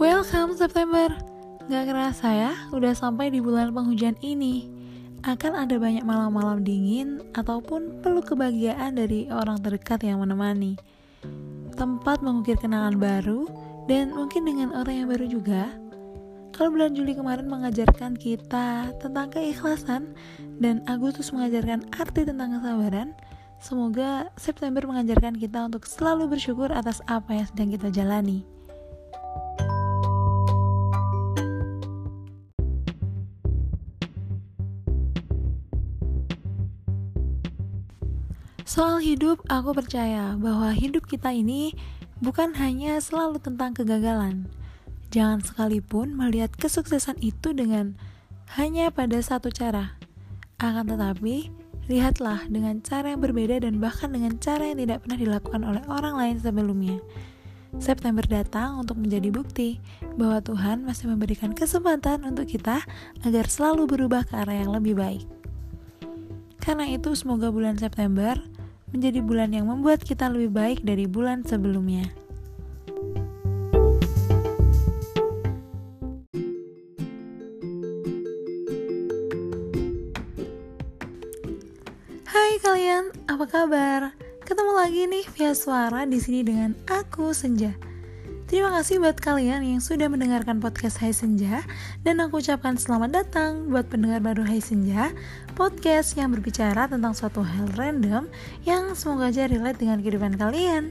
Welcome September. Gak kerasa ya, udah sampai di bulan penghujan ini. Akan ada banyak malam-malam dingin Ataupun peluk kebahagiaan dari orang terdekat yang menemani. Tempat mengukir kenangan baru Dan mungkin dengan orang yang baru juga. Kalau bulan Juli kemarin mengajarkan kita tentang keikhlasan Dan Agustus mengajarkan arti tentang kesabaran Semoga September mengajarkan kita untuk selalu bersyukur atas apa yang sedang kita jalani. Soal hidup, aku percaya bahwa hidup kita ini bukan hanya selalu tentang kegagalan. Jangan sekalipun melihat kesuksesan itu dengan hanya pada satu cara. Akan tetapi, lihatlah dengan cara yang berbeda dan bahkan dengan cara yang tidak pernah dilakukan oleh orang lain sebelumnya. September datang untuk menjadi bukti bahwa Tuhan masih memberikan kesempatan untuk kita agar selalu berubah ke arah yang lebih baik. Karena itu, semoga bulan September menjadi bulan yang membuat kita lebih baik dari bulan sebelumnya. Hai kalian, apa kabar? Ketemu lagi nih via suara di sini dengan aku Senja. Terima kasih buat kalian yang sudah mendengarkan podcast Hai Senja dan aku ucapkan selamat datang buat pendengar baru Hai Senja, podcast yang berbicara tentang suatu hal random yang semoga aja relate dengan kehidupan kalian.